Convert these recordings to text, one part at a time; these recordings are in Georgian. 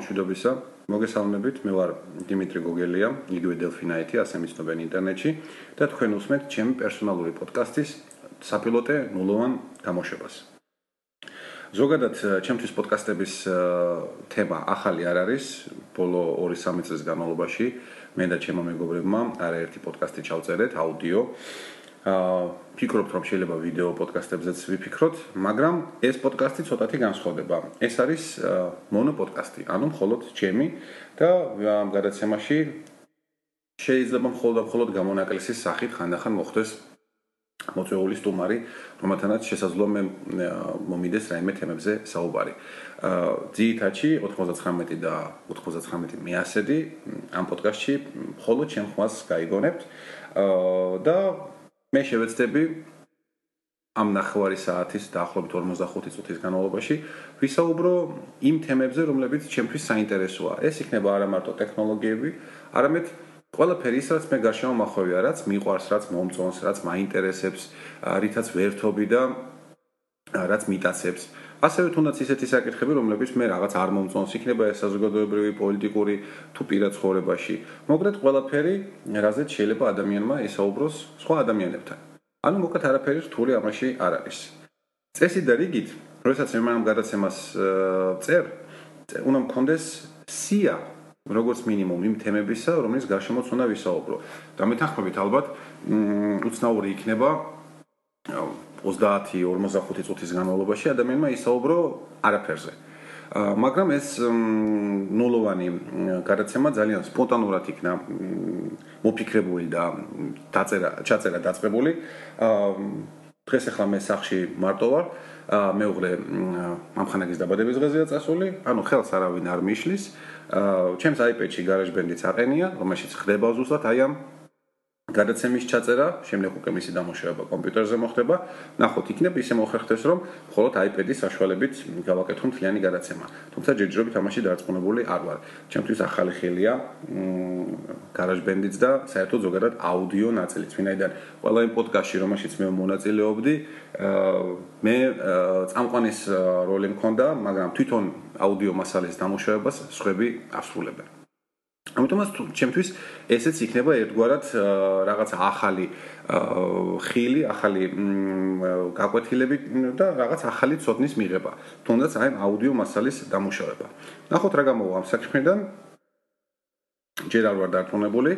მშვიდობისა. მოგესალმებით, მე ვარ დიმიტრი გოგელია, იგივე დელფინაიტი, ასე მიცნობენ ინტერნეტში და თქვენ უსმენთ ჩემი პერსონალური პოდკასტის საპილოტე ნულოვან გამოშვებას. ზოგადად ჩემთვის პოდკასტების თემა ახალი არ არის, ბოლო 2-3 წლის განმავლობაში მე და ჩემო მეგობრებმა არაერთი პოდკასტი ჩავწერეთ, აუდიო. აა ფიქრობთ რომ შეიძლება ვიდეო პოდკასტებზეც ვიფიქროთ, მაგრამ ეს პოდკასტი ცოტათი განსხვავდება. ეს არის მონო პოდკასტი, ანუ მხოლოდ ჩემი და ამ გადაცემაში შეიძლება მხოლოდ მხოლოდ გამონაკლისის სახით ხანდახან მოხდეს მოწეული სტუმარი, რომელთანაც შესაძლოა მე მომიდეს რაიმე თემებზე საუბარი. აა ძიითაჩი 99 და 99 მეასედი ამ პოდკასტში მხოლოდ ჩემ ხმას გაიგონებთ. აა და მე შევეცდები ამ ნახევარი საათის დაახლოებით 45 წუთის განმავლობაში ვისაუბრო იმ თემებზე, რომლებიც ჩემთვის საინტერესოა. ეს იქნება არა მარტო ტექნოლოგიები, არამედ ყველაფერი ის, რაც მე გარშემო მახვევია, რაც მიყვარს, რაც მომწონს, რაც მაინტერესებს, რითაც ვერთობი და რაც მიტაცებს. ასევე თუნდაც ისეთი საკითხები, რომლებიც მე რაღაც არ მომწონს, იქნება ეს საზოგადოებრივი, პოლიტიკური თუ პირად ცხოვრებაში. მოგდეთ ყველაფერი, რაზეც შეიძლება ადამიანმა ისაუბროს სხვა ადამიანებთან. ანუ მოკლედ არაფერი რთული ამაში არ არის. წესი და რიგით, როდესაც მე ამ გადაცემას წერ, უნდა მქონდეს სია როგორც მინიმუმ იმ თემებისა, რომელიც გარშემოც უნდა ვისაუბრო. და მეთანხმებით ალბათ, უცნაური იქნება 30-45 წუთის განმავლობაში ადამიანმა ისაუბრო არაფერზე. მაგრამ ეს ნულოვანი გადაცემა ძალიან სპონტანურად იქნა მოფიქრებული და დაწერა, ჩაწერა დაწყებული. დღეს ახლა მე სახში მარტო ვარ. მეუღლე მამხანაგის დაბადების დღეზეა წასული, ანუ ხელს არავინ არ მიშლის. ჩემს iPad-ში GarageBand-იც აყენია, რომელშიც ხდება ზუსტად აი ამ გადაცემის ჩაწერა, შემდეგ უკვე მისი დამუშავება კომპიუტერზე მოხდება. ნახოთ, იქნებ ისე მოხერხდეს, რომ მხოლოდ iPad-ის საშუალებით გავაკეთო მთლიანი გადაცემა. თუმცა ჯერჯერობით ამაში დარწმუნებული არ ვარ. ჩემთვის ახალი ხელია, GarageBand-იც და საერთოდ ზოგადად აუდიო ნაწილიც, ვინაიდან ყველა იმ პოდკასტში, რომელშიც მე მონაწილეობდი, მე წამყვანის როლი მქონდა, მაგრამ თვითონ აუდიო მასალის დამუშავებას სხვები ასრულებენ. ამიტომაც ჩემთვის ესეც იქნება ერთგვარად რაღაც ახალი ხილი, ახალი გაკვეთილები და რაღაც ახალი ცოდნის მიღება. თუნდაც აი აუდიო მასალის დამუშავება. ნახოთ რა გამოვა ამ საქმედან. ჯერ არ ვარ დარწმუნებული.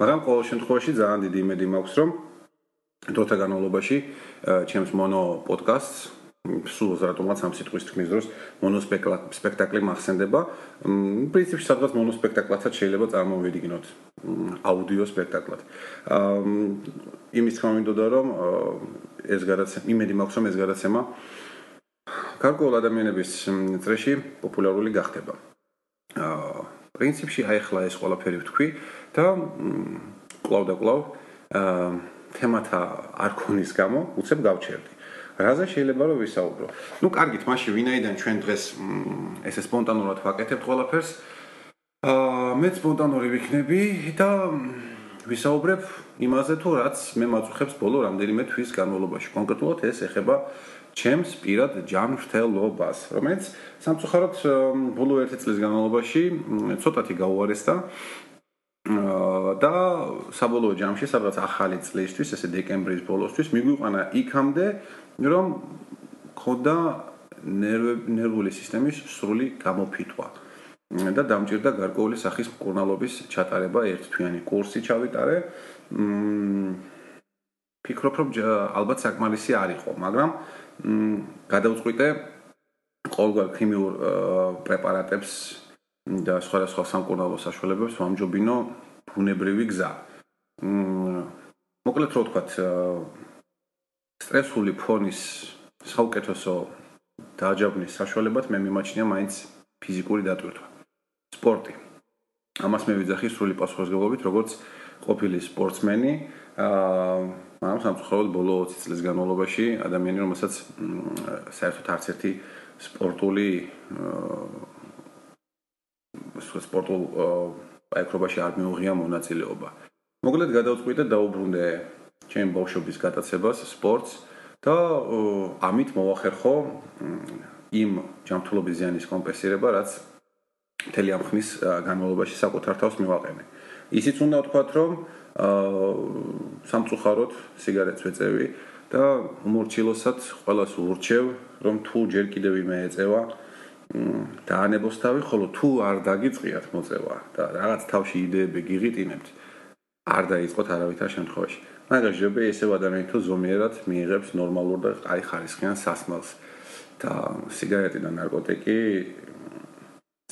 მაგრამ ყოველ შემთხვევაში ძალიან დიდი იმედი მაქვს, რომ დროთა განმავლობაში ჩემს მონო პოდკასტს სულ რატომაც ამ სიტყვის თქმის დროს მონოსპექტაკლი მახსენდება. პრინციპში სადღაც მონოსპექტაკლაცაც შეიძლება წარმოვიდგინოთ აუდიო სპექტაკლად. აა იმის თქმა მინდოდა რომ ეს გადაცემა იმედი მაქვს რომ ეს გადაცემა გარკვეულ ადამიანების წრეში პოპულარული გახდება. აა პრინციპში აი ახლა ეს ყველაფერი ვთქვი და კლავ და კლავ აა თემათა არ ქონის გამო უცებ გავჩერდი. რაზე შეიძლება რომ ვისაუბრო. ну, კარგით, მაშინ ვინაიდან ჩვენ დღეს ესე სპონტანურად ვაკეთებთ ყველაფერს, აა მე სპონტანური ვიქნები და ვისაუბრებ იმაზე თუ რაც მე მაწუხებს ბოლო რამდენიმე თვის განმავლობაში. კონკრეტულად ეს ეხება ჩემს პირად ჯანმრთელობას, რომელიც სამწუხაროდ ბოლო ერთი წლის განმავლობაში ცოტათი გაუარესდა და საბოლოო ჯამში სადღაც ახალი წლისთვის, ესე დეკემბრის ბოლოსთვის მიგვიყვანა იქამდე, რომ ხოდა ნერვული სისტემის სრული გამოფიტვა და დამჭირდა გარკვეული სახის მკურნალობის ჩატარება ერთთვიანი კურსი ჩავიტარე. მ ფიქრობ რომ ალბათ საკმარისი არ იყო, მაგრამ მ გადავწყვიტე ყოველგვარ ქიმიურ პრეპარატებს და სხვადასხვა სამკურნალო საშუალებებს ვამჯობინო ბუნებრივი გზა. მ მოკლედ რო ვთქვათ, სტრესული ფონის საუკეთესო დააჯავნის საშუალებად მე მიმაჩნია მაინც ფიზიკური დატვირთვა. სპორტი. ამას მე ვიძახი სრული პასუხისგებლობით, როგორც ყოფილი სპორტსმენი, აა მაგრამ სამწუხაროდ ბოლო 20 წლის განმავლობაში ადამიანი, რომელსაც საერთოდ არც ერთი სპორტული აა სპორტულ აიქრობაში არ მიუღია მონაწილეობა. მოკლედ გადავწყვიტე დაუბრუნდე ჩემ ბავშვობის გატაცებას სპორტს და ამით მოახერხო იმ ჯანმრთელობის ზიანის კომპენსირება, რაც მთელი ამ ხნის განმავლობაში საკუთარ თავს მივაყენე. ისიც უნდა ვთქვათ, რომ აა სამწუხაროდ სიგარეტს ვეწევი და უმორჩილოსად ყოველას ურჩევ, რომ თუ ჯერ კიდევ იმე ეწევა დაანებოსთავი, ხოლო თუ არ დაგიწყიათ მოწევა და რაღაც თავში იდეები გიღიტინებთ, არ დაიწყოთ არავითარ შემთხვევაში. მაგრამ შეიძლება ესევ ადამიანი თუ ზომიერად მიიღებს ნორმალურ და აი ხარისხიან სასმელს და სიგარეტი და ნარკოტიკი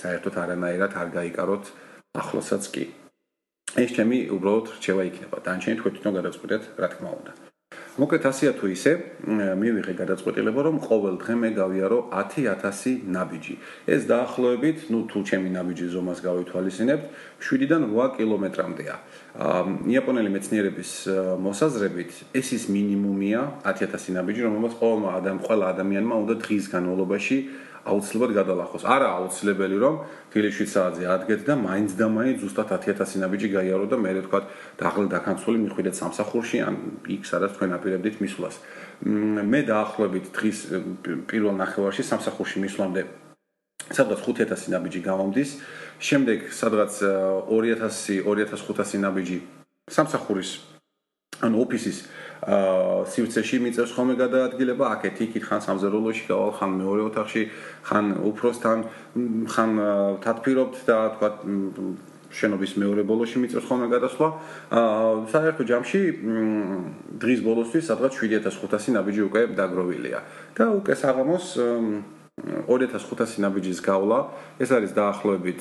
საერთოდ არანაირად არ გაიკაროთ ახლოსაც კი. ეს ჩემი უბრალოდ რჩევა იქნება. დანჩენი თქვენ თვითონ გადაწყვეტეთ, რა თქმა უნდა. მოკლედ ასია თუ ისე მივიღე გადაწყვეტილება რომ ყოველ დღე მე გავიარო 10000 ნაბიჯი. ეს დაახლოებით ნუ თუ ჩემი ნაბიჯის ზომას გავითვალისწინებთ 7-დან 8 კილომეტრამდეა. იაპონელი მეცნიერების მოსაზრებით ეს ის მინიმუმია 10000 ნაბიჯი რომელსაც ყოველმა ადამიან ყველა ადამიანმა უნდა დღის განმავლობაში აუცილებლად გადალახოს. არა აუცილებელი რომ ფილიშვით საათზე ადგეთ და მაინც და მაინც ზუსტად 10000 ნაბიჯი გაიარო და მე რა თქვა დაღლ დაკანცული მიხვიდეთ სამსახურში ან იქ სადაც თქვენ აპირებდით მისვლას. მე დაახლოებით დღის პირველ ნახევარში სამსახურში მისვლამდე სადღაც 5000 ნაბიჯი გამომდის. შემდეგ სადღაც 2000 2500 ნაბიჯი სამსახურის ან ოფისის სივრცეში მიწევს ხოლმე გადაადგილება, აქეთ იქით ხან სამზარეულოში გავალ, ხან მეორე ოთახში, ხან უფროსთან, ხან თათფირობთ და თქვა შენობის მეორე ბოლოში მიწევს ხოლმე გადასვლა. აა საერთო ჯამში დღის ბოლოსთვის სადღაც 7500 ნაბიჯი უკვე დაგროვილია. და უკვე საღამოს 2500 ნაბიჯის გავლა, ეს არის დაახლოებით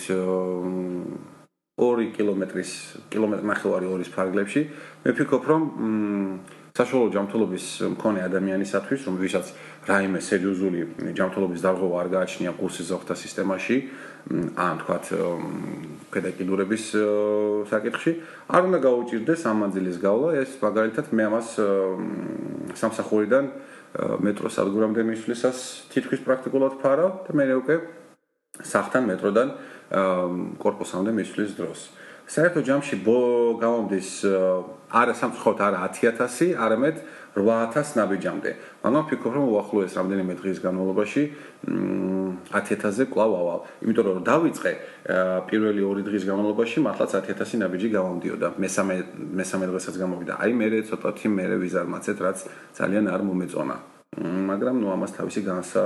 2 კილომეტრის კილომეტრი ნახევარი ორის ფარგლებში. მე ვფიქრობ, რომ საშუალო ჯანმრთელობის მქონე ადამიანისათვის, რომ ვისაც რაიმე სერიოზული ჯანმრთელობის დარღვევა არ გააჩნია კურსის ზოგთა სისტემაში, ან თქვათ პედაგოგების საკითხში, არ უნდა გაუჭირდეს ამანძილის გავლა, ეს მაგალითად მე ამას სამსახურიდან მეტროს ადგურამდე მისვლისას თითქმის პრაქტიკულად ფარავ და მე უკვე სახთან მეტროდან კორპუსამდე მისვლის დროს. საერთო ჯამში გამომდის არა სამწუხაროდ არა 10000, არამედ 8000 ნაბიჯამდე. მაგრამ ვფიქრობ რომ უახლოეს რამდენიმე დღის განმავლობაში 10000-ზე კვლავ ავალ. იმიტომ რომ დავიწყე პირველი 2 დღის განმავლობაში მართლაც 10000 ნაბიჯი გამომდიოდა. მესამე მესამე დღესაც გამოვიდა. აი მე ცოტათი მე ვიზარმაცეთ, რაც ძალიან არ მომეწონა. მაგრამ ნუ ამას თავისი განსა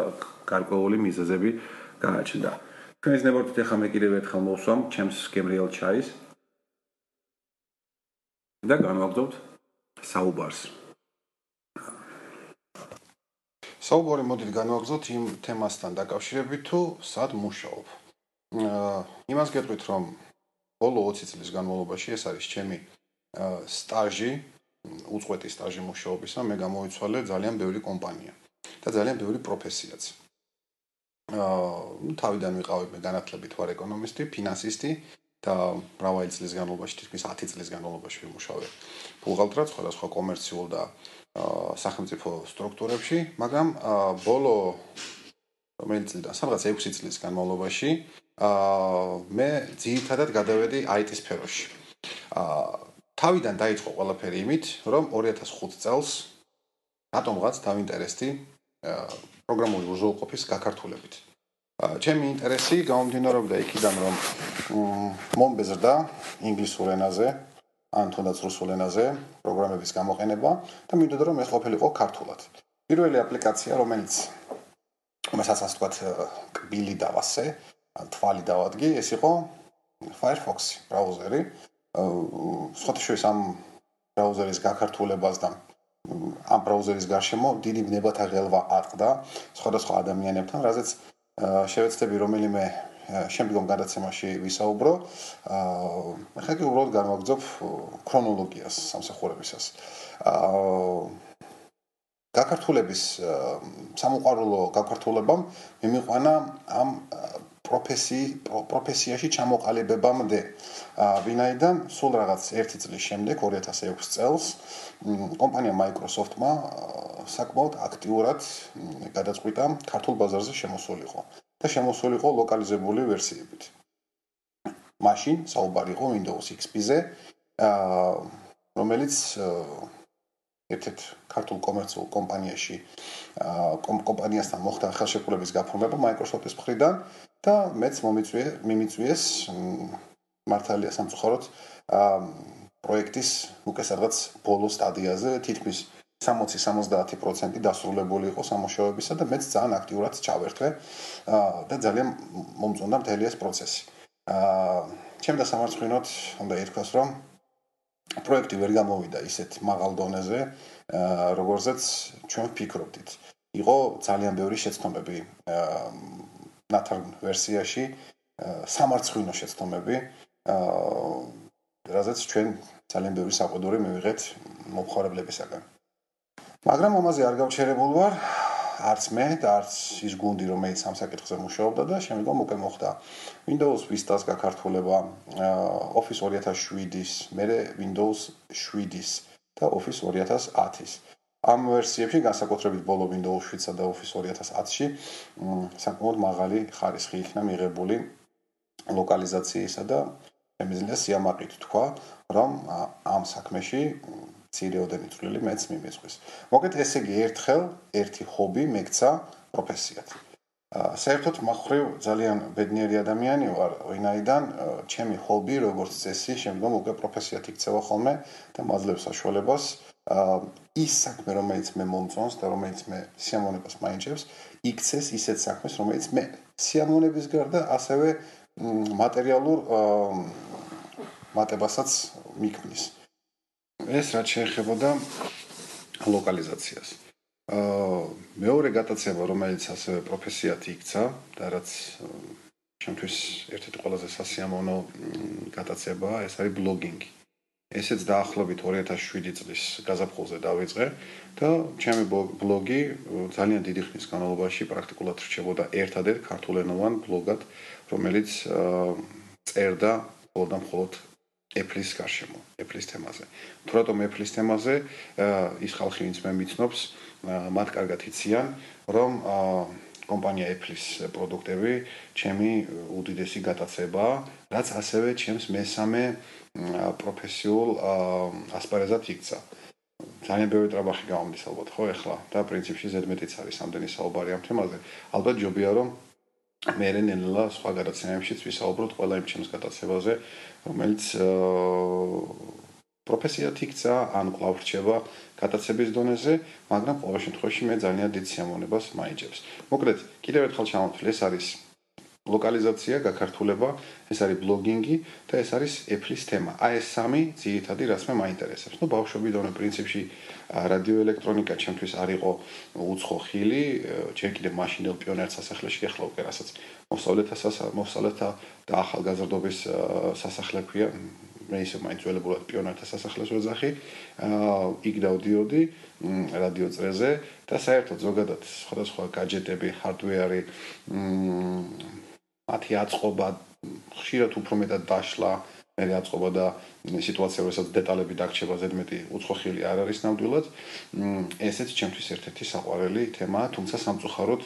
გარკვეული მიზეზები გააჩნდა. თქვენს ნებართვით ახლა მე კიდევ ერთხელ მოვსვამ ჩემს გემრიელ ჩაის. და განვაგრძობთ საუბარს. საუბარი მოდით განვაგრძოთ იმ თემასთან დაკავშირებით თუ სად მუშაობ. აა იმას გეტყვით რომ ბოლო 20 წლის განმავლობაში ეს არის ჩემი სტაჟი, უწყვეტი სტაჟი მუშაობისა, მე გამოიცვალე ძალიან ბევრი კომპანია და ძალიან ბევრი პროფესიაც. აა თავიდან ვიყავი მე განათლებით ვარ ეკონომისტი, ფინანსისტი და მრავალი წლის განმავლობაში, თითქმის 10 წლის განმავლობაში ვიმუშავე ბუღალტრად, სხვადასხვა კომერციულ და სახელმწიფო სტრუქტურებში, მაგრამ ბოლო რომელიც წლიდან, სადღაც 6 წლის განმავლობაში, აა მე ძირითადად გადავედი IT სფეროში. აა თავიდან დაიწყო ყველაფერი იმით, რომ 2005 წელს რატომღაც დავინტერესდი პროგრამული უზრუნველყოფის გაქართულებით. ჩემი ინტერესი გამომდინარეობდა იქიდან რომ მომბეზრდა ინგლისურ ენაზე ან თუნდაც რუსულ ენაზე პროგრამების გამოყენება და მინდოდა რომ ეს ყოფილიყო ქართულად. პირველი აპლიკაცია რომელიც რომელსაც ვთქვათ კბილი დავასე, ან თვალი დავადგი, ეს იყო Firefox ბრაუზერი. სხვათაშორის ამ ბრაუზერის გაქართულებას და ამ ბრაუზერის გარშემო დიდი ბნებათა ღელვა აყდა სხვადასხვა ადამიანებთან, რაზეც შევეცდები რომელიმე შემდგომ გადაცემაში ვისაუბრო. აა ხა კი უბრალოდ განვაგრძობ ქრონოლოგიას სამსახურებისას. აა გაქართულების სამოყვარულო გაქართულებამ მიმიყვანა ამ პროფესი პროფესიაში ჩამოყალიბებამდე. აა ვინაიდან სულ რაღაც 1 წლის შემდეგ 2006 წელს კომპანია Microsoft-მა საკმაოდ აქტიურად გადაწყვიტა ქართულ ბაზარზე შემოსულიყო და შემოსულიყო ლოკალიზებული ვერსიებით. მაშინ საუბარი იყო Windows XP-ზე, აა რომელიც ერთ-ერთ ქართულ კომერციულ კომპანიაში კომპანიასთან მოხდა ხელშეკრულების გაფორმება Microsoft-ის მხრიდან და მეც მომიწვიე მიმიწვიეს მართალია სამწუხაროდ პროექტის უკვე სადღაც ბოლო სტადიაზე თითქმის 60-70% დასრულებული იყო სამუშაოებისა და მეც ძალიან აქტიურად ჩავერთვე და ძალიან მომწონდა მთელი ეს პროცესი. აა ჩემ და სამარცხინოთ უნდა ითქვას, რომ პროექტი ვერ გამოვიდა ისეთ მაღალ დონეზე, აა როგორზეც ჩვენ ვფიქრობდით. იყო ძალიან ბევრი შეცდომები აა ნათარ ვერსიაში, სამარცხინო შეცდომები, აა რაზეც ჩვენ ძალიან ბევრი საყდური მივიღეთ მომხარებლებისაგან. მაგრამ ამაზე არ გავჩერებულ ვარ არც მე და არც ის გუნდი რომელიც ამ საკითხზე მუშაობდა და შემდგომ უკვე მოხდა Windows Vista-ს გაქართულება Office 2007-ის, მერე Windows 7-ის და Office 2010-ის. ამ ვერსიებში განსაკუთრებით ბოლო Windows 7-სა და Office 2010-ში საკმაოდ მაღალი ხარისხი იქნა მიღებული ლოკალიზაციისა და შემიძლია სიამაყით თქვა, რომ ამ საქმეში ცირეოდენი წვლილი მეც მიმეწვის. მოგეთ ესე იგი ერთხელ ერთი ჰობი მეკცა პროფესიად. საერთოდ מחრივ ძალიან ბედნიერი ადამიანი ვარ, ვინაიდან ჩემი ჰობი როგორც წესი შემდგომ უკვე პროფესიად იქცევა ხოლმე და მაძლევს საშუალებას ის საქმე რომელიც მე მომწონს და რომელიც მე სიამოვნებას მაინჭებს, იქცეს ისეთ საქმეს რომელიც მე სიამოვნების გარდა ასევე მატერიალურ მატებასაც მიქმნის. ეს რაც შეეხებოდა ლოკალიზაციას. აა მეორე გატაცება, რომელიც ასევე პროფესიად იქცა და რაც ჩემთვის ერთ-ერთი ყველაზე სასიამოვნო გატაცებაა, ეს არის ბლოგინგი. ესეც დაახლოებით 2007 წლის გაზაფხულზე დავიწყე და ჩემი ბლოგი ძალიან დიდი ხნის განმავლობაში პრაქტიკულად რჩებოდა ერთადერთ ქართულენოვან ბლოგად, რომელიც წერდა და მხოლოდ Apple-ის გარშემო, Apple-ის თემაზე. თუ რატომ Apple-ის თემაზე, ის ხალხი, ვინც მე მიცნობს, მათ კარგად იციან, რომ კომპანია Apple-ის პროდუქტები ჩემი უდიდესი გატაცებაა, რაც ასევე ჩემს მესამე პროფესიულ ასპარეზად იქცა. ძალიან ბევრი ტრაბახი გამომდის ალბათ, ხო, ეხლა და პრინციპში ზედმეტიც არის ამდენი საუბარი ამ თემაზე. ალბათ ჯობია რომ მე რენელა სხვა გადაცემებშიც ვისაუბროთ ყველა იმ ჩემს გადაცემაზე, რომელიც პროფესიად იქცა ან კვლავ რჩება გადაცემის დონეზე, მაგრამ ყოველ შემთხვევაში მე ძალიან დიდ სიამოვნებას მაიჭებს. მოკლედ, კიდევ ერთხელ ჩამოთვლი, ეს არის ლოკალიზაცია, გაქართულება, ეს არის ბლოგინგი და ეს არის Apple-ის თემა. აი ეს სამი ძირითადი რაც მე მაინტერესებს. ნუ ბავშვობიდანვე პრინციპში რადიოელექტრონიკა ჩემთვის არ იყო უცხო ხილი, ჩემ კიდე მაშინელ პიონერ სასახლეში ეხლა უკვე რასაც მოსავლეთა მოსავლეთა და ახალგაზრდობის სასახლე ქვია, მე ისე მაინც ველებულად პიონერთა სასახლეს ვეძახი. აა იქ დავდიოდი რადიო წრეზე და საერთოდ ზოგადად სხვადასხვა გაჯეტები, ჰარდვეარი, მ მათი აწყობა ხშირად უფრო მეტად დაშლა, მე აწყობა და სიტუაცია როსაც დეტალები დაგრჩება ზედმეტი უცხოხილი არ არის ნამდვილად. ესეც ჩემთვის ერთ-ერთი საყვარელი თემაა, თუმცა სამწუხაროდ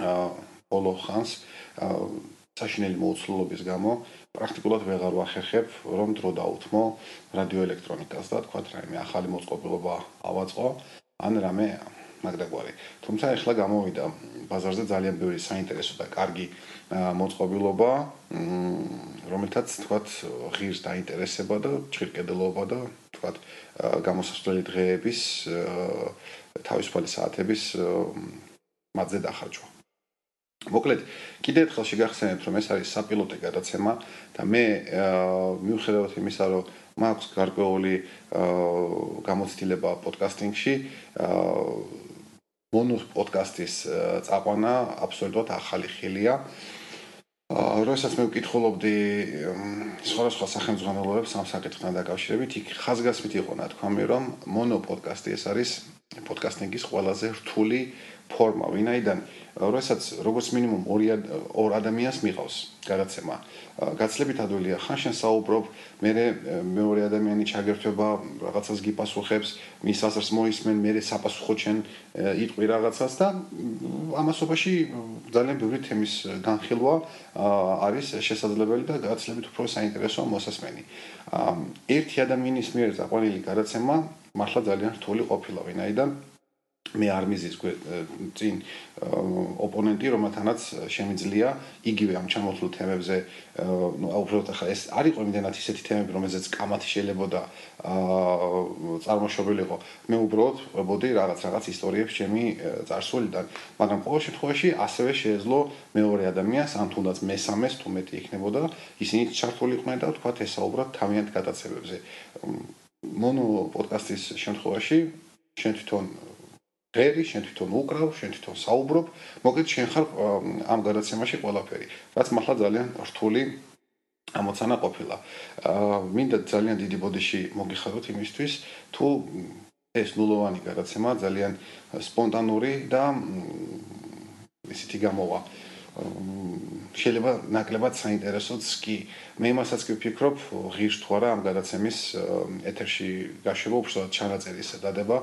აა ბოლო ხანს აა საშინელი მოუცლელობის გამო პრაქტიკულად ვეღარ ვახერხებ რომ დრო დაუთმო რადიოელექტრონიკას და თქვა რაიმე ახალი მოწყობილობა ავაწყო ან რამე მაგრაგვარი. თუმცა ახლა გამოვიდა ბაზარზე ძალიან ბევრი საინტერესო და კარგი მოწყობილობა, რომელთაც თქვათ ღირს დაინტერესება და ჭირკედელობა და თქვათ გამოსასწრელი დღეების თავისუფალი საათების მათზე დახარჯვა. მოკლედ, კიდევ ერთხელ შეგახსენებთ, რომ ეს არის საპილოტე გადაცემა და მე მიუხედავად იმისა, რომ მაქვს გარკვეული გამოცდილება პოდკასტინგში, მონო პოდკასტის წაყვანა აბსოლუტურად ახალი ხილია. აა როდესაც მე ვკითხულობდი სხვადასხვა სახელმძღვანელოებს ამ საკითხთან დაკავშირებით, იქ ხაზგასმით იყო ნათქვამი, რომ მონო პოდკასტი ეს არის პოდკასტინგის ყველაზე რთული ფორმა, ვინაიდან როდესაც როგორც მინიმუმ ორი ორ ადამიანს მიყავს გადაცემა. გაცლებით ადვილია, ხან შენ საუბრობ, მე მეორე ადამიანი ჩაგერთვება, რაღაცას გიპასუხებს, მის აზრს მოისმენ, მე საპასუხო ჩვენ იტყვი რაღაცას და ამასობაში ძალიან ბევრი თემის განხილვა არის შესაძლებელი და გაცლებით უფრო საინტერესო მოსასმენი. ერთი ადამიანის მიერ დაყვანილი გადაცემა მართლა ძალიან რთული ყოფილა, ვინაიდან მე არ მიზის წინ ოპონენტი რომელთანაც შემიძლია იგივე ამ ჩამოთვლილ თემებზე ნუ აუბრალოდ ახლა ეს არ იყო იმდენად ისეთი თემები რომელზეც კამათი შეიძლება აა წარმოშობილიყო. მე უბრალოდ ვებოდი რაღაც რაღაც ისტორიებს ჩემი წარსულიდან. მაგრამ ყოველ შემთხვევაში ასევე შეეძლო მეორე ადამიანს ან თუნდაც მესამეს თუ მეტი იქნებოდა ისინი ჩართული იყვნენ და თქვა ესაუბროთ თავიანთ გადაცემებზე მონო პოდკასტის შემთხვევაში შენ თვითონ ღერი, შენ თვითონ უკრავ, შენ თვითონ საუბრობ, მოკლედ შენ ხარ ამ გადაცემაში ყველაფერი. რაც მართლა ძალიან რთული ამოცანა ყოფილა. აა მინდა ძალიან დიდი ბოდიში მოგიხაროთ იმისთვის, თუ ეს ნულოვანი გადაცემა ძალიან სპონტანური და ისეთი გამოვა. შეიძლება ნაკლებად საინტერესოც კი მე იმასაც კი ვფიქრობ ღირს თუ არა ამ გადაცემის ეთერში გაშვება უბრალოდ ჩანაწერის დადება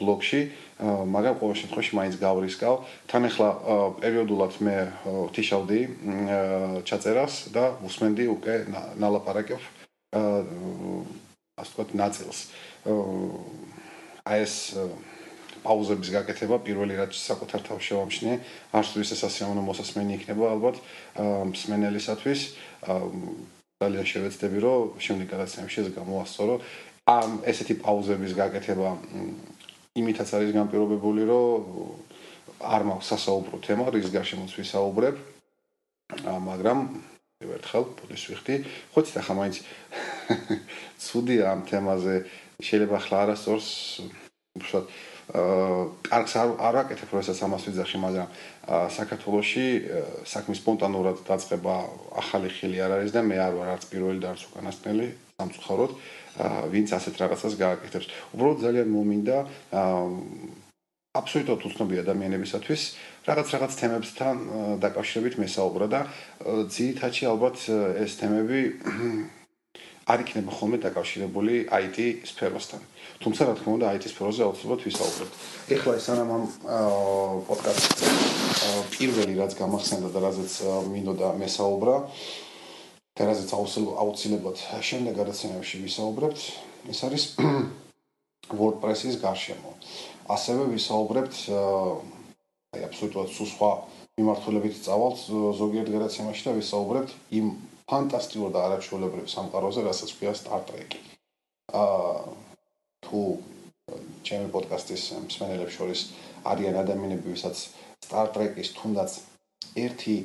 ბლოგში. მაგრამ ყოველ შემთხვევაში მაინც გავრისკავ. თან ახლა პერიოდულად მე თიშავდი ჩაწერას და უსმენდი უკვე ნალაპარაკებ ასე ვთქვათ ნაწილს. აი ეს პაუზების გაკეთება პირველი რაც საკუთარ თავს შევამჩნიე არც თუ ისე სასიამოვნო მოსასმენი იქნება ალბათ მსმენელისათვის ძალიან შევეცდები რომ შემდეგ გადაცემებში ეს გამოასწორო ამ ესეთი პაუზების გაკეთება იმითაც არის განპირობებული რომ არ მაქვს სასაუბრო თემა რის გარშემოც ვისაუბრებ მაგრამ ერთხელ პოდის ვიხდი. ხო ცით ახლა მაინც. ცუდია ამ თემაზე შეიძლება ახლა არასწორს უშუალოდ კარგს არ არ აკეთებ როდესაც ამას ვიძახი, მაგრამ საქართველოში საქმის სპონტანურად დაწყება ახალი ხილი არ არის და მე არ ვარ არც პირველი და არც უკანასკნელი სამწუხაროდ, ვინც ასეთ რაღაცას გააკეთებს. უბრალოდ ძალიან მომინდა აბსოლუტურად უცნობი ადამიანებისათვის რაღაც რაღაც თემებთან დაკავშირებით მესაუბრა და ძირითადში ალბათ ეს თემები არ იქნება ხოლმე დაკავშირებული IT სფეროსთან. თუმცა რა თქმა უნდა IT სფეროზე აუცილებლად ვისაუბრებთ. ეხლა ეს ანამ ამ პოდკასტზე პირველი რაც გამახსენდა და რაზეც მინდოდა მესაუბრა და რაზეც აუცილებლად შემდეგ გადაცემებში ვისაუბრებთ, ეს არის WordPress-ის გარშემო. ასევე ვისაუბრებთ აი აბსოლუტურად სხვა მიმართულებით წავალთ ზოგიერთ გადაცემაში და ვისაუბრებთ იმ ფანტასტიკურ და არაჩვეულებრივ სამყაროზე, რასაც ქვია Star Trek. აა თუ ჩემი პოდკასტის მსმენელებს შორის არიან ადამიანები, ვისაც Star Trek-ის თუნდაც ერთი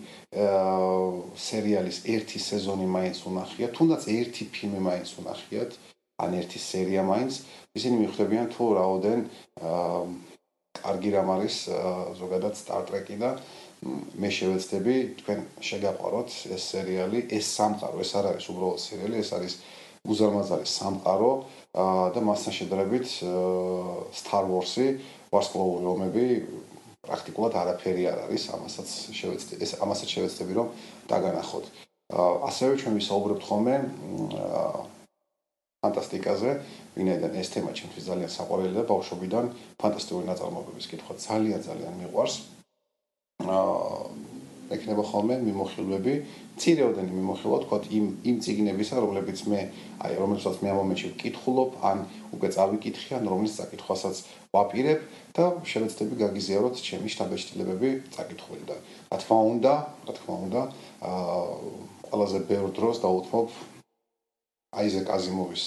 აა სერიალის ერთი სეზონი მაინც უნახია, თუნდაც ერთი ფილმი მაინც უნახიათ, ან ერთი სერია მაინც, ისინი მიხვდებიან თუ რაოდენ აა კარგი რამ არის ზოგადად Star Trek-ი და მე შევეცდები თქვენ შეგაყვაროთ ეს სერიალი, ეს სამყარო, ეს არ არის უბრალოდ სერიალი, ეს არის უზარმაზარი სამყარო და მასთან შედარებით Star Wars-ი, ვარსკვლავური ომები პრაქტიკულად არაფერი არ არის, ამასაც შევეცდები, ეს ამასაც შევეცდები რომ დაგანახოთ. ასევე ჩვენ ვისაუბრებთ ხოლმე ფანტასტიკაზე, ვინაიდან ეს თემა ჩემთვის ძალიან საყვარელი და ბავშვობიდან ფანტასტიკური ნაწარმოებების კითხვა ძალიან ძალიან მიყვარს. აა ექნება ხოლმე მიმოხილვები, ცირეოდენი მიმოხილვა, თქვა იმ იმ ციგნებისა, რომლებიც მე აი რომელსაც მე ამ მომენტში ვკითხულობ, ან უკვე წავიკითხე, ან რომლის წაკითხვასაც ვაპირებ და შევეცდები გაგიზიაროთ ჩემი შტაბეჭდილებები წაკითხულიდან. რა თქმა უნდა, რა თქმა უნდა, აა ყველაზე ბევრ დროს დაუთმობ აიზეკ აზიმოვის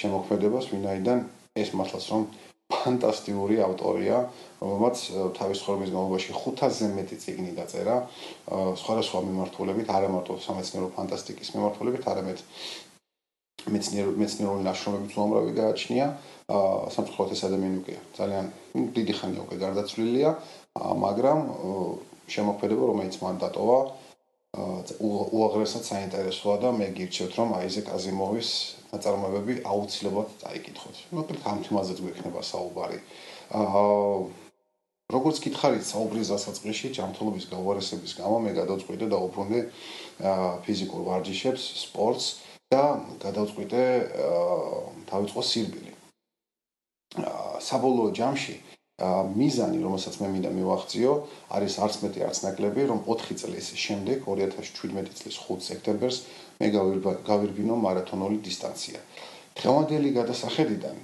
შემოქმედებას, ვინაიდან ეს მართლაც რომ ფანტასტიკური ავტორია, რომელმაც თავის ცხოვრების განმავლობაში 500-ზე მეტი წიგნი დაწერა, სხვადასხვა მიმართულებით, არა მარტო სამეცნიერო ფანტასტიკის მიმართულებით, არამედ მეცნიერო მეცნიერული ნაშრომებიც უამრავი გააჩნია. აა სამწუხაროდ ეს ადამიანი უკვე ძალიან დიდი ხანია უკვე გარდაცვლილია, მაგრამ შემოქმედება, რომელიც მან დატოვა, უაღრესად საინტერესოა და მე გირჩევთ რომ აიზეკ აზიმოვის ნაწარმოებები აუცილებლად წაიკითხოთ. მოკლედ ამ თემაზეც გვექნება საუბარი. აა როგორც გითხარით, საუბრის დასაწყისში ჯანმრთელობის გაუარესების გამო მე გადავწყვიტე და უბრუნდი ფიზიკურ ვარჯიშებს, სპორტს და გადავწყვიტე დავიწყო სირბილი. საბოლოო ჯამში მიზანი, რომელსაც მე მინდა მივახციო, არის არც მეტი არც ნაკლები, რომ 4 წლის შემდეგ 2017 წლის 5 სექტემბერს მე გავირბინო მარათონული დისტანცია. დღევანდელი გადასახედიდან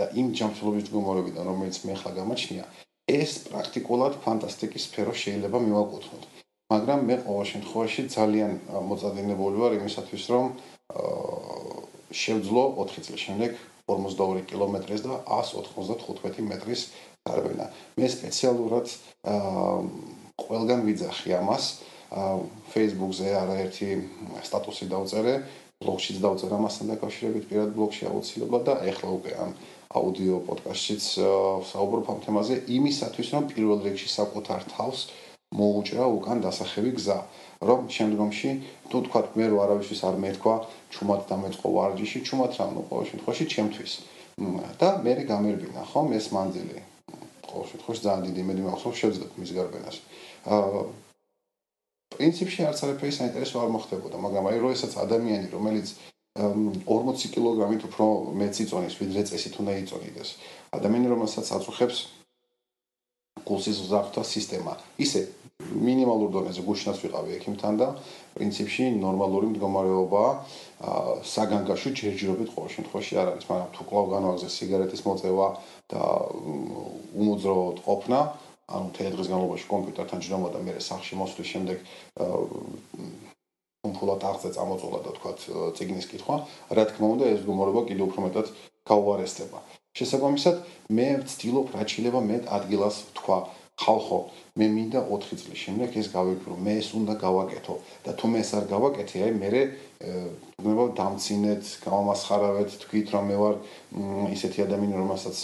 და იმ ჯანმრთელობის მდგომარეობიდან, რომელიც მე ახლა გამაჩნია, ეს პრაქტიკულად ფანტასტიკი სფერო შეიძლება მივაკუთვნოთ. მაგრამ მე ყოველ შემთხვევაში ძალიან მოწადინებული ვარ იმისათვის, რომ შევძლო 4 წლის შემდეგ 42 კილომეტრის და 195 მეტრის გარბენა. მე სპეციალურად ყველგან ვიძახი ამას. Facebook-ზე არაერთი სტატუსი დავწერე, ბლოგშიც დავწერე ამასთან დაკავშირებით პირად ბლოგში აუცილებლად და ეხლა უკვე ამ აუდიო პოდკასტშიც საუბრობ ამ თემაზე. იმისათვის რომ პირველ რიგში საკუთარ თავს მოუჭრა უკან დასახევი გზა. რომ შემდგომში თუ თქვა მე რო არავისთვის არ მეთქვა ჩუმად დამეწყო ვარჯიში ჩუმად რა ყოველ შემთხვევაში ჩემთვის. და მე გამერბინა ხომ? ეს მანძილი ყოველ შემთხვევაში ძალიან დიდი იმედი მაქვს რომ შევძლებ მის გარბენას აა პრინციპში არც არაფერი საინტერესო არ მოხდებოდა მაგრამ აი რო ესაც ადამიანი რომელიც 40 კილოგრამით უფრო მეც იწონის, ვიდრე წესით უნდა იწონიდეს. ადამიანი რომელსაც აწუხებს გულსის ზაღთა სისტემა. ისე მინიმალურ დონეზე გუშინაც ვიყავი ექიმთან და პრინციპში ნორმალური მდგომარეობა საგანგაშო ჯერჯერობით ყოველ შემთხვევაში არ არის, მაგრამ თუ კლავ განვაგზე სიგარეტის მოწევა და უმოძრაოდ ყოფნა. ანუ თეთრ დღის განმავლობაში კომპიუტერთან ჯდომა და მე სახში მოსვლის შემდეგ ფულად აღზე წამოწოლა და თქვა ციგნის კითხვა, რა თქმა უნდა ეს გმორობა კიდევ უფრო მეტად გაუარესდება. შესაბამისად, მე ვცდილობ რაჩილება მე ადგილას თქვა ხალხო, მე მინდა 4 წლის შემდეგ ეს გავიფრო, მე ეს უნდა გავაკეთო და თუ მე ეს არ გავაკეთე, აი მე ნება დამცინეთ, გამომასხარავეთ, თქვით რომ მე ვარ ისეთი ადამიანი, რომელსაც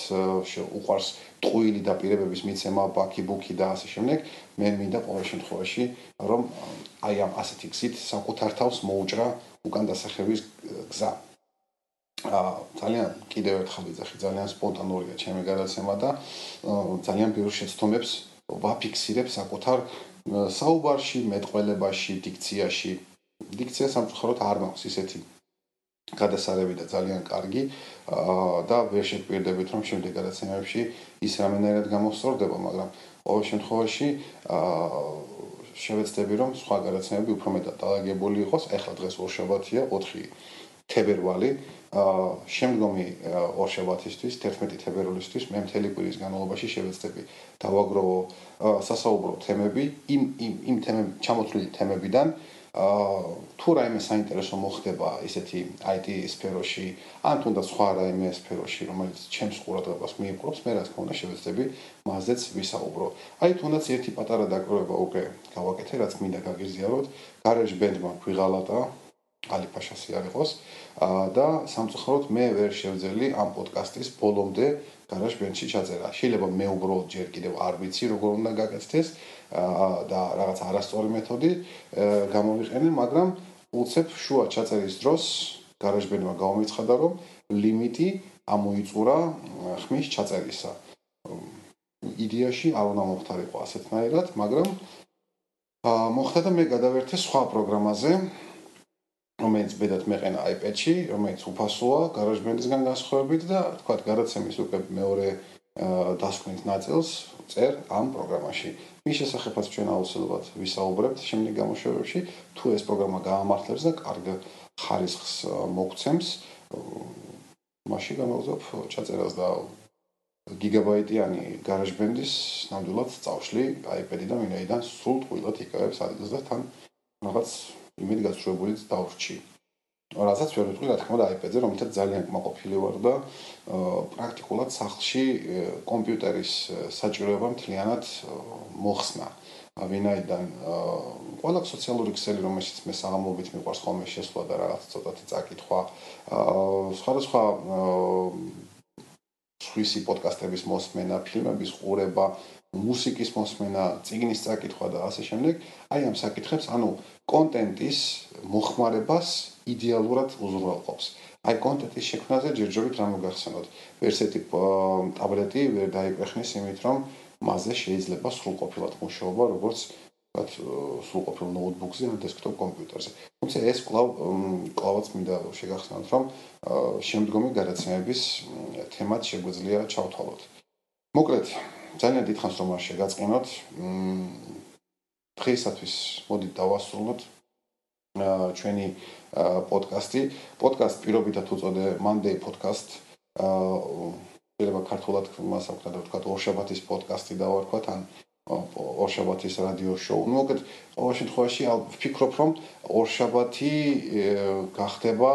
უყვარს ტყუილი დაპირებების მიცემა, ბაკი-ბუკი და ასე შემდეგ, მე მინდა ყოველ შემთხვევაში რომ აი ამ ასეთი გზით საკუთარ თავს მოუჭრა უკან დასახების გზა. აა ძალიან კიდევ ერთხელ ვიძახი, ძალიან სპონტანურია ჩემი გადაცემა და ძალიან ბევრ შეცდომებს ვაფიქსირებ საკუთარ საუბარში, მეტყველებაში, დიქციაში. დიქცია სამწუხაროდ არ მაქვს ისეთი გადასარევი და ძალიან კარგი აა და ვერ შეგვირდებით რომ შემდეგ გადაცემებში ის რამენერად გამოსწორდება, მაგრამ ყოველ შემთხვევაში აა შევეცდები რომ სხვა გადაცემები უფრო მეტად დაალაგებული იყოს. ეხლა დღეს ორშაბათია, 4 თებერვალი. შემდგომი ორშაბათისთვის, 11 თებერვალისთვის მე მთელი კვირის განმავლობაში შევეცდები დავაგროვო სასაუბრო თემები იმ იმ იმ თემები, ჩამოთვლილი თემებიდან, აა თუ რაიმე საინტერესო მოხდება ისეთი IT სფეროში, ან თუნდაც სხვა რაიმე სფეროში, რომელიც ჩემს ყურადღებას მიიპყრობს, მე რა თქმა უნდა შევეცდები მასზეც ვისაუბრო. აი თუნდაც ერთი პატარა დაკვრება უკვე გავაკეთე, რაც მინდა გაგიზიაროთ. Garage Band-მა გვიღალატა ალიფაშასი არ იყოს. აა და სამწუხაროდ მე ვერ შევძელი ამ პოდკასტის ბოლომდე Garage Band-ში ჩაწერა. შეიძლება მე უბრალოდ ჯერ კიდევ არ ვიცი როგორ უნდა გაკეთდეს. და რაღაც არასწორი მეთოდი გამოვიყენე, მაგრამ უცებ შუა ჩაწერის დროს GarageBand-მა გამომიცხადა, რომ ლიმიტი ამოიწურა ხმის ჩაწერისა. იდეაში არ უნდა მოხდარიყო ასეთნაირად, მაგრამ მოხდა და მე გადავერთე სხვა პროგრამაზე, რომელიც ბედად მეყენა iPad-ში, რომელიც უფასოა GarageBand-ისგან განსხვავებით და თქვა გადაცემის უკვე მეორე დასკვნის ნაწილს წერ ამ პროგრამაში. მის შესახებაც ჩვენ აუცილებლად ვისაუბრებთ შემდეგ გამოშვებებში, თუ ეს პროგრამა გაამართლებს და კარგ ხარისხს მოგცემს, მაშინ გამოვზობ ჩაწერას და გიგაბაიტიანი GarageBand-ის ნამდვილად წავშლი iPad-დან, ვინაიდან სულ ტყუილად იკავებს ადგილს და თან რაღაც იმედი გასწრებულიც დავრჩი. რასაც ვერ ვიტყვი, რა თქმა უნდა, iPad-ზე, რომელთაც ძალიან კმაყოფილი ვარ და პრაქტიკულად სახლში კომპიუტერის საჭიროება მთლიანად მოხსნა. ვინაიდან ყველა სოციალური ქსელი, რომელშიც მე საღამოობით მიყვარს ხოლმე შესვლა და რაღაც ცოტათი წაკითხვა, სხვადასხვა სხვისი პოდკასტების მოსმენა, ფილმების ყურება, მუსიკის მოსმენა, წიგნის წაკითხვა და ასე შემდეგ, აი ამ საკითხებს, ანუ კონტენტის მოხმარებას იდეალურად უზრუნველყოფს. აი კონტენტის შექმნაზე ჯერჯერობით რა მოგახსენოთ. ვერც ერთი ტაბლეტი ვერ დაიპეხნის იმით, რომ მასზე შეიძლება სრულყოფილად მუშაობა, როგორც ვთქვათ, სრულყოფილ ნოუთბუქზე ან დესკტოპ კომპიუტერზე. თუმცა ეს კვლავ კვლავაც მინდა შეგახსენოთ, რომ შემდგომი გადაცემების თემად შეგვეძლია ჩავთვალოთ. მოკლედ, ძალიან დიდხანს რომ არ შეგაწყინოთ. დღეისათვის მოდით დავასრულოთ ჩვენი პოდკასტი. პოდკასტ პირობითად უწოდე Monday podcast. შეიძლება ქართულად მას აქვს და ვთქვათ ორშაბათის პოდკასტი დავარქვათ ან ორშაბათის რადიო შოუ. მოკლედ, ყოველ შემთხვევაში ვფიქრობ, რომ ორშაბათი გახდება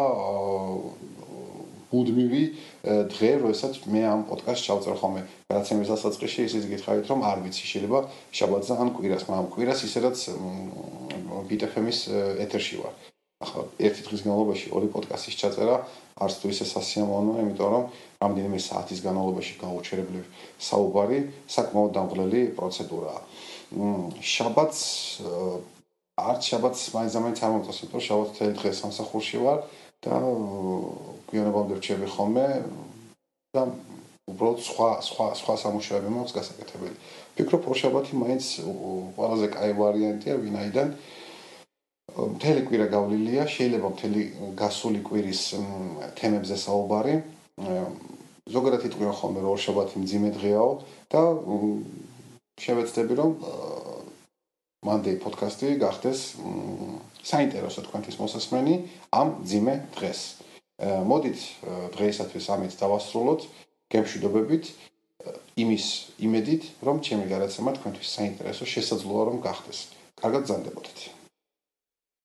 ბუდმივი დღე, როდესაც მე ამ პოდკასტს ჩავწერ ხოლმე. გადაცემის დასაწყისში ისიც გითხარით, რომ არ ვიცი, შეიძლება შაბათს ან კვირას, მაგრამ კვირას ისედაც ბიტეფემის ეთერში ვარ. ახლა ერთი დღის განმავლობაში ორი პოდკასტის ჩაწერა არც თუ ისე სასიამოვნოა, იმიტომ რომ რამდენიმე საათის განმავლობაში გაუჩერებლივ საუბარი საკმაოდ დამღლელი პროცედურაა. შაბათს არც შაბათს მაინც ამით არ მომწონს, იმიტომ რომ შაბათს თელი დღე სამსახურში ვარ და გვიანობამდე რჩები ხოლმე და უბრალოდ სხვა სხვა სხვა სამუშაოები მაქვს გასაკეთებელი. ფიქრობ, რომ შაბათი მაინც ყველაზე კაი ვარიანტია, ვინაიდან მთელი კვირა გავლილია, შეიძლება მთელი გასული კვირის თემებზე საუბარი. ზოგადად იტყვიან ხოლმე რომ ორშაბათი მძიმე დღეაო და შევეცდები რომ Monday podcast-ი გახდეს საინტერესო თქვენთვის მოსასმენი ამ მძიმე დღეს. მოდით დღეისათვის ამით დავასრულოთ გემშვიდობებით იმის იმედით რომ ჩემი გადაცემა თქვენთვის საინტერესო შესაძლოა რომ გახდეს. კარგად ზანდებოდეთ.